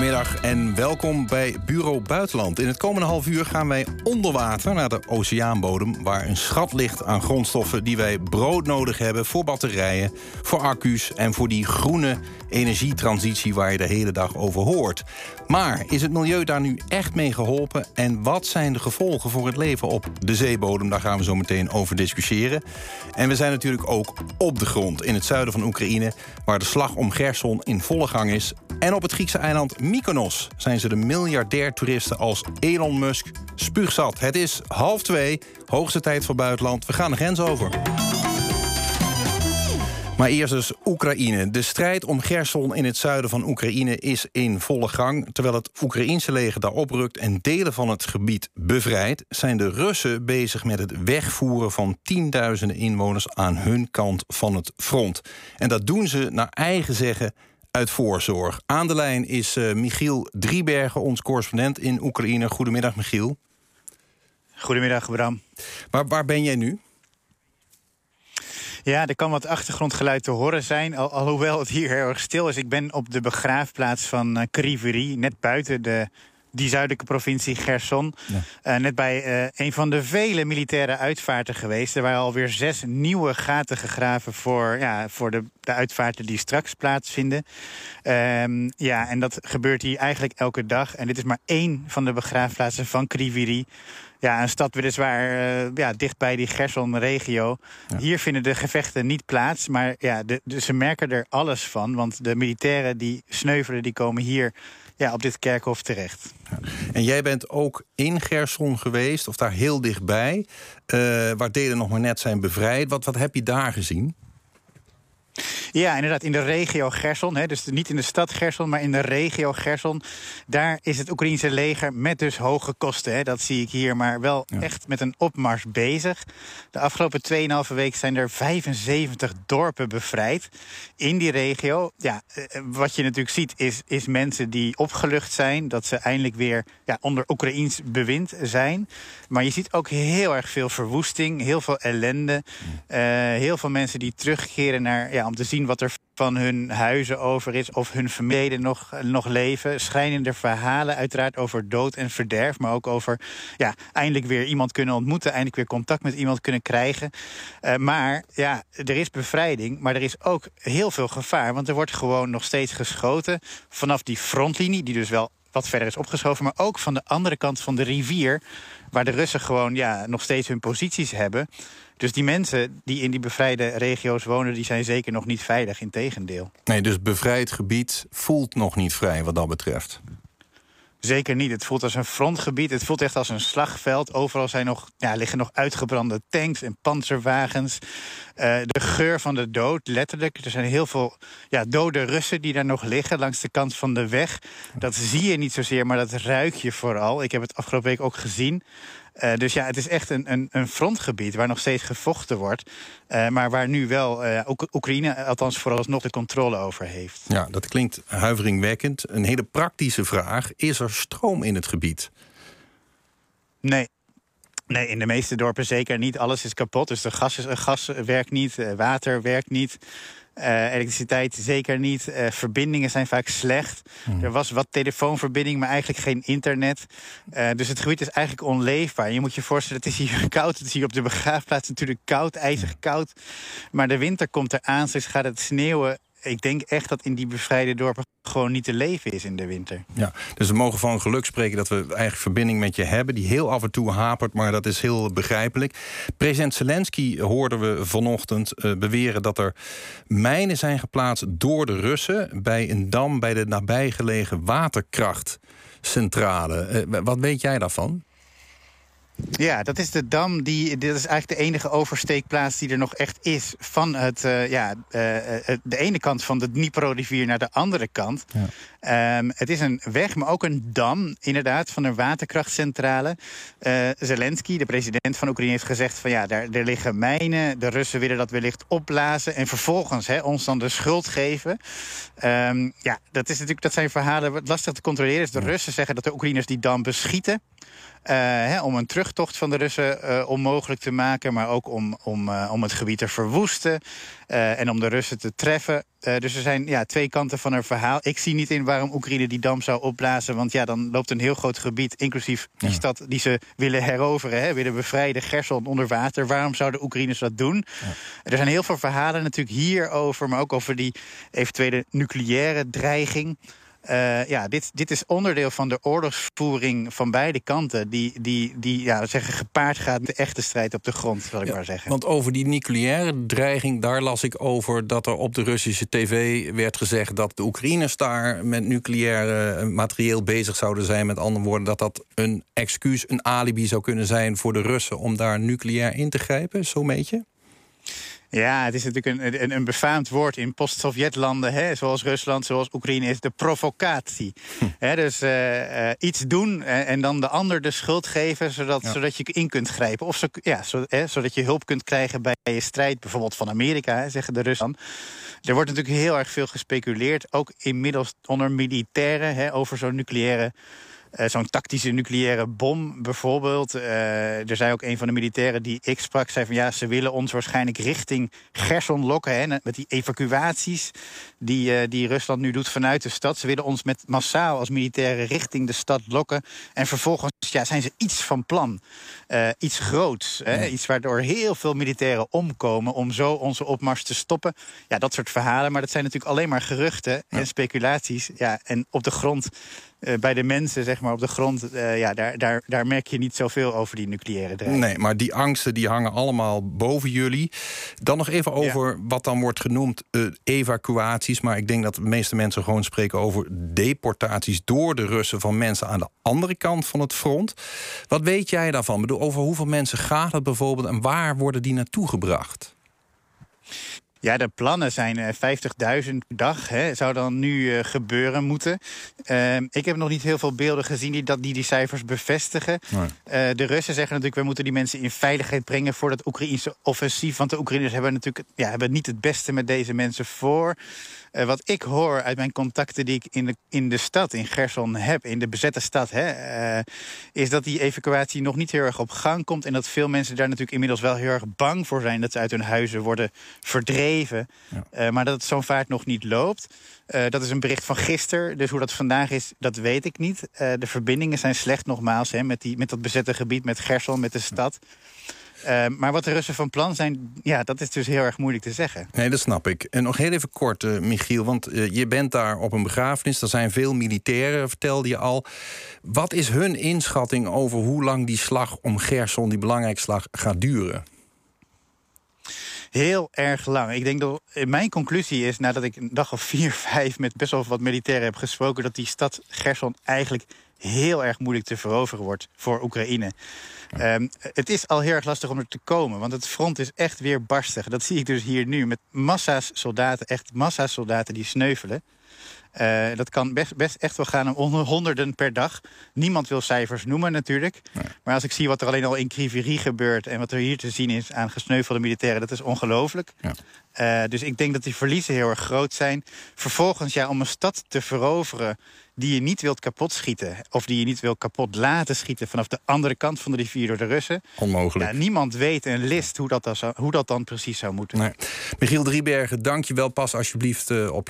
Goedemiddag en welkom bij Bureau Buitenland. In het komende half uur gaan wij onder water naar de oceaanbodem... waar een schat ligt aan grondstoffen die wij brood nodig hebben... voor batterijen, voor accu's en voor die groene energietransitie... waar je de hele dag over hoort. Maar is het milieu daar nu echt mee geholpen? En wat zijn de gevolgen voor het leven op de zeebodem? Daar gaan we zo meteen over discussiëren. En we zijn natuurlijk ook op de grond in het zuiden van Oekraïne... waar de slag om Gerson in volle gang is. En op het Griekse eiland Mykonos zijn ze de miljardair toeristen als Elon Musk spuugzat. Het is half twee, hoogste tijd voor buitenland. We gaan de grens over. Maar eerst dus Oekraïne. De strijd om Gerson in het zuiden van Oekraïne is in volle gang. Terwijl het Oekraïense leger daar oprukt en delen van het gebied bevrijdt... zijn de Russen bezig met het wegvoeren van tienduizenden inwoners... aan hun kant van het front. En dat doen ze naar eigen zeggen uit voorzorg. Aan de lijn is uh, Michiel Driebergen, ons correspondent in Oekraïne. Goedemiddag, Michiel. Goedemiddag, Bram. Waar, waar ben jij nu? Ja, er kan wat achtergrondgeluid te horen zijn, al, alhoewel het hier heel erg stil is. Ik ben op de begraafplaats van uh, net buiten de die zuidelijke provincie Gerson. Ja. Uh, net bij uh, een van de vele militaire uitvaarten geweest. Er waren alweer zes nieuwe gaten gegraven voor, ja, voor de, de uitvaarten die straks plaatsvinden. Um, ja, en dat gebeurt hier eigenlijk elke dag. En dit is maar één van de begraafplaatsen van Kriviri. Ja, een stad weliswaar uh, ja, dicht bij die Gerson-regio. Ja. Hier vinden de gevechten niet plaats, maar ja, de, de, ze merken er alles van. Want de militairen die sneuvelen, die komen hier ja, op dit kerkhof terecht. Ja. En jij bent ook in Gerson geweest, of daar heel dichtbij... Uh, waar delen nog maar net zijn bevrijd. Wat, wat heb je daar gezien? Ja, inderdaad, in de regio Gerson. Hè, dus niet in de stad Gerson, maar in de regio Gerson. Daar is het Oekraïnse leger met dus hoge kosten. Hè, dat zie ik hier, maar wel ja. echt met een opmars bezig. De afgelopen 2,5 week zijn er 75 dorpen bevrijd in die regio. Ja, wat je natuurlijk ziet is, is mensen die opgelucht zijn. Dat ze eindelijk weer ja, onder Oekraïns bewind zijn. Maar je ziet ook heel erg veel verwoesting, heel veel ellende. Uh, heel veel mensen die terugkeren naar, ja, om te zien wat er van hun huizen over is of hun familie nog, nog leven. Schrijnende verhalen uiteraard over dood en verderf, maar ook over ja, eindelijk weer iemand kunnen ontmoeten, eindelijk weer contact met iemand kunnen krijgen. Uh, maar ja, er is bevrijding, maar er is ook heel veel gevaar, want er wordt gewoon nog steeds geschoten vanaf die frontlinie, die dus wel wat verder is opgeschoven, maar ook van de andere kant van de rivier, waar de Russen gewoon ja, nog steeds hun posities hebben. Dus die mensen die in die bevrijde regio's wonen... die zijn zeker nog niet veilig, in tegendeel. Nee, dus bevrijd gebied voelt nog niet vrij wat dat betreft. Zeker niet. Het voelt als een frontgebied. Het voelt echt als een slagveld. Overal zijn nog, ja, liggen nog uitgebrande tanks en panzerwagens. Uh, de geur van de dood, letterlijk. Er zijn heel veel ja, dode Russen die daar nog liggen langs de kant van de weg. Dat zie je niet zozeer, maar dat ruik je vooral. Ik heb het afgelopen week ook gezien. Uh, dus ja, het is echt een, een, een, frontgebied waar nog steeds gevochten wordt. Uh, maar waar nu wel uh, Oekraïne, althans vooralsnog, de controle over heeft. Ja, dat klinkt huiveringwekkend. Een hele praktische vraag. Is er stroom in het gebied? Nee, Nee, in de meeste dorpen zeker niet. Alles is kapot. Dus de gas, is, gas werkt niet, water werkt niet. Uh, elektriciteit zeker niet. Uh, verbindingen zijn vaak slecht. Hmm. Er was wat telefoonverbinding, maar eigenlijk geen internet. Uh, dus het gebied is eigenlijk onleefbaar. Je moet je voorstellen, het is hier koud. Het is hier op de begraafplaats natuurlijk koud, ijzig koud. Maar de winter komt eraan, dus gaat het sneeuwen ik denk echt dat in die bevrijde dorpen gewoon niet te leven is in de winter. Ja, dus we mogen van geluk spreken dat we eigenlijk verbinding met je hebben... die heel af en toe hapert, maar dat is heel begrijpelijk. President Zelensky hoorden we vanochtend uh, beweren... dat er mijnen zijn geplaatst door de Russen... bij een dam bij de nabijgelegen waterkrachtcentrale. Uh, wat weet jij daarvan? Ja, dat is de dam. Die, dit is eigenlijk de enige oversteekplaats die er nog echt is. Van het, uh, ja, uh, de ene kant van de Dnipro-rivier naar de andere kant. Ja. Um, het is een weg, maar ook een dam, inderdaad, van een waterkrachtcentrale. Uh, Zelensky, de president van Oekraïne, heeft gezegd: van ja, daar, er liggen mijnen. De Russen willen dat wellicht opblazen. En vervolgens hè, ons dan de schuld geven. Um, ja, dat, is natuurlijk, dat zijn verhalen wat lastig te controleren is. De Russen zeggen dat de Oekraïners die dam beschieten. Uh, hè, om een terug burchttocht van de Russen onmogelijk te maken, maar ook om, om, om het gebied te verwoesten en om de Russen te treffen. dus er zijn ja, twee kanten van een verhaal. Ik zie niet in waarom Oekraïne die dam zou opblazen, want ja, dan loopt een heel groot gebied, inclusief die stad die ze willen heroveren, hè, willen bevrijden, Gerson onder water. Waarom zouden Oekraïners dat doen? Er zijn heel veel verhalen natuurlijk hierover, maar ook over die eventuele nucleaire dreiging. Uh, ja, dit, dit is onderdeel van de oorlogsvoering van beide kanten. Die, die, die ja, zeggen, gepaard gaat met de echte strijd op de grond, zal ik maar zeggen. Want over die nucleaire dreiging, daar las ik over dat er op de Russische tv werd gezegd dat de Oekraïners daar met nucleaire eh, materieel bezig zouden zijn. Met andere woorden, dat dat een excuus, een alibi zou kunnen zijn voor de Russen om daar nucleair in te grijpen. Zo meet je? Ja, het is natuurlijk een, een, een befaamd woord in post-Sovjetlanden, zoals Rusland, zoals Oekraïne, is de provocatie. Hm. dus uh, uh, iets doen en, en, dan de ander de schuld geven, zodat, zodat je in kunt grijpen. Of zo, ja, zo, zodat je hulp kunt krijgen bij je strijd, bijvoorbeeld van Amerika, zeggen de Russen. Er wordt natuurlijk heel erg veel gespeculeerd, ook inmiddels onder militairen, over zo'n nucleaire uh, Zo'n tactische nucleaire bom bijvoorbeeld. Uh, er zei ook een van de militairen die ik sprak, zei van ja, ze willen ons waarschijnlijk richting Gerson lokken. Hè, met die evacuaties die, uh, die Rusland nu doet vanuit de stad. Ze willen ons met massaal als militairen richting de stad lokken. En vervolgens ja, zijn ze iets van plan. iets groots. Hè, iets waardoor heel veel militairen omkomen om zo onze opmars te stoppen. Ja, dat soort verhalen. Maar dat zijn natuurlijk alleen maar geruchten en speculaties. Ja, en op de grond uh, bij de mensen zeg maar, op de grond... Uh, ja, daar, daar, daar merk je niet zoveel over die nucleaire dreiging. Nee, maar die angsten die hangen allemaal boven jullie. Dan nog even over wat dan wordt genoemd uh, evacuaties. Maar ik denk dat de meeste mensen gewoon spreken over deportaties... door de Russen van mensen aan de andere kant van het front. Wat weet jij daarvan? Ik bedoel, over hoeveel mensen gaat het bijvoorbeeld... en waar worden die naartoe gebracht? Ja, de plannen zijn 50.000 per dag. Hè, zou dan nu uh, gebeuren moeten. Uh, ik heb nog niet heel veel beelden gezien die dat, die, die cijfers bevestigen. Nee. Uh, de Russen zeggen natuurlijk... we moeten die mensen in veiligheid brengen voor dat Oekraïnse offensief. Want de Oekraïners hebben natuurlijk ja, hebben niet het beste met deze mensen voor. Uh, wat ik hoor uit mijn contacten die ik in de, in de stad, in Gerson heb... in de bezette stad, hè, is dat die evacuatie nog niet heel erg op gang komt... en dat veel mensen daar natuurlijk inmiddels wel heel erg bang voor zijn... dat ze uit hun huizen worden verdreven ja. Uh, maar dat het zo'n vaart nog niet loopt. Uh, dat is een bericht van gisteren. Dus hoe dat vandaag is, dat weet ik niet. Uh, de verbindingen zijn slecht nogmaals hè, met, die, met dat bezette gebied, met Gerson, met de stad. Uh, maar wat de Russen van plan zijn, ja, dat is dus heel erg moeilijk te zeggen. Nee, dat snap ik. En nog heel even kort, uh, Michiel, want uh, je bent daar op een begrafenis. Er zijn veel militairen, vertelde je al. Wat is hun inschatting over hoe lang die slag om Gerson, die belangrijke slag, gaat duren? Heel erg lang. Ik denk dat mijn conclusie is, nadat ik een dag of vier, vijf met best wel wat militairen heb gesproken, dat die stad Gerson eigenlijk heel erg moeilijk te veroveren wordt voor Oekraïne. Um, het is al heel erg lastig om er te komen, want het front is echt weer barstig. Dat zie ik dus hier nu met massa's soldaten, echt massa's soldaten die sneuvelen. Uh, dat kan best, best echt wel gaan om honderden per dag. Niemand wil cijfers noemen natuurlijk. Maar als ik zie wat er alleen al in Kriverie gebeurt... en wat er hier te zien is aan gesneuvelde militairen... dat is ongelooflijk. Ja. Uh, dus ik denk dat die verliezen heel erg groot zijn. Vervolgens, ja, om een stad te veroveren die je niet wilt kapotschieten... of die je niet wilt kapot laten schieten... vanaf de andere kant van de rivier door de Russen. Onmogelijk. Ja, niemand weet en list hoe dat, dan, hoe dat dan precies zou moeten. Nee. Michiel Driebergen, dank je wel. Pas alsjeblieft uh, op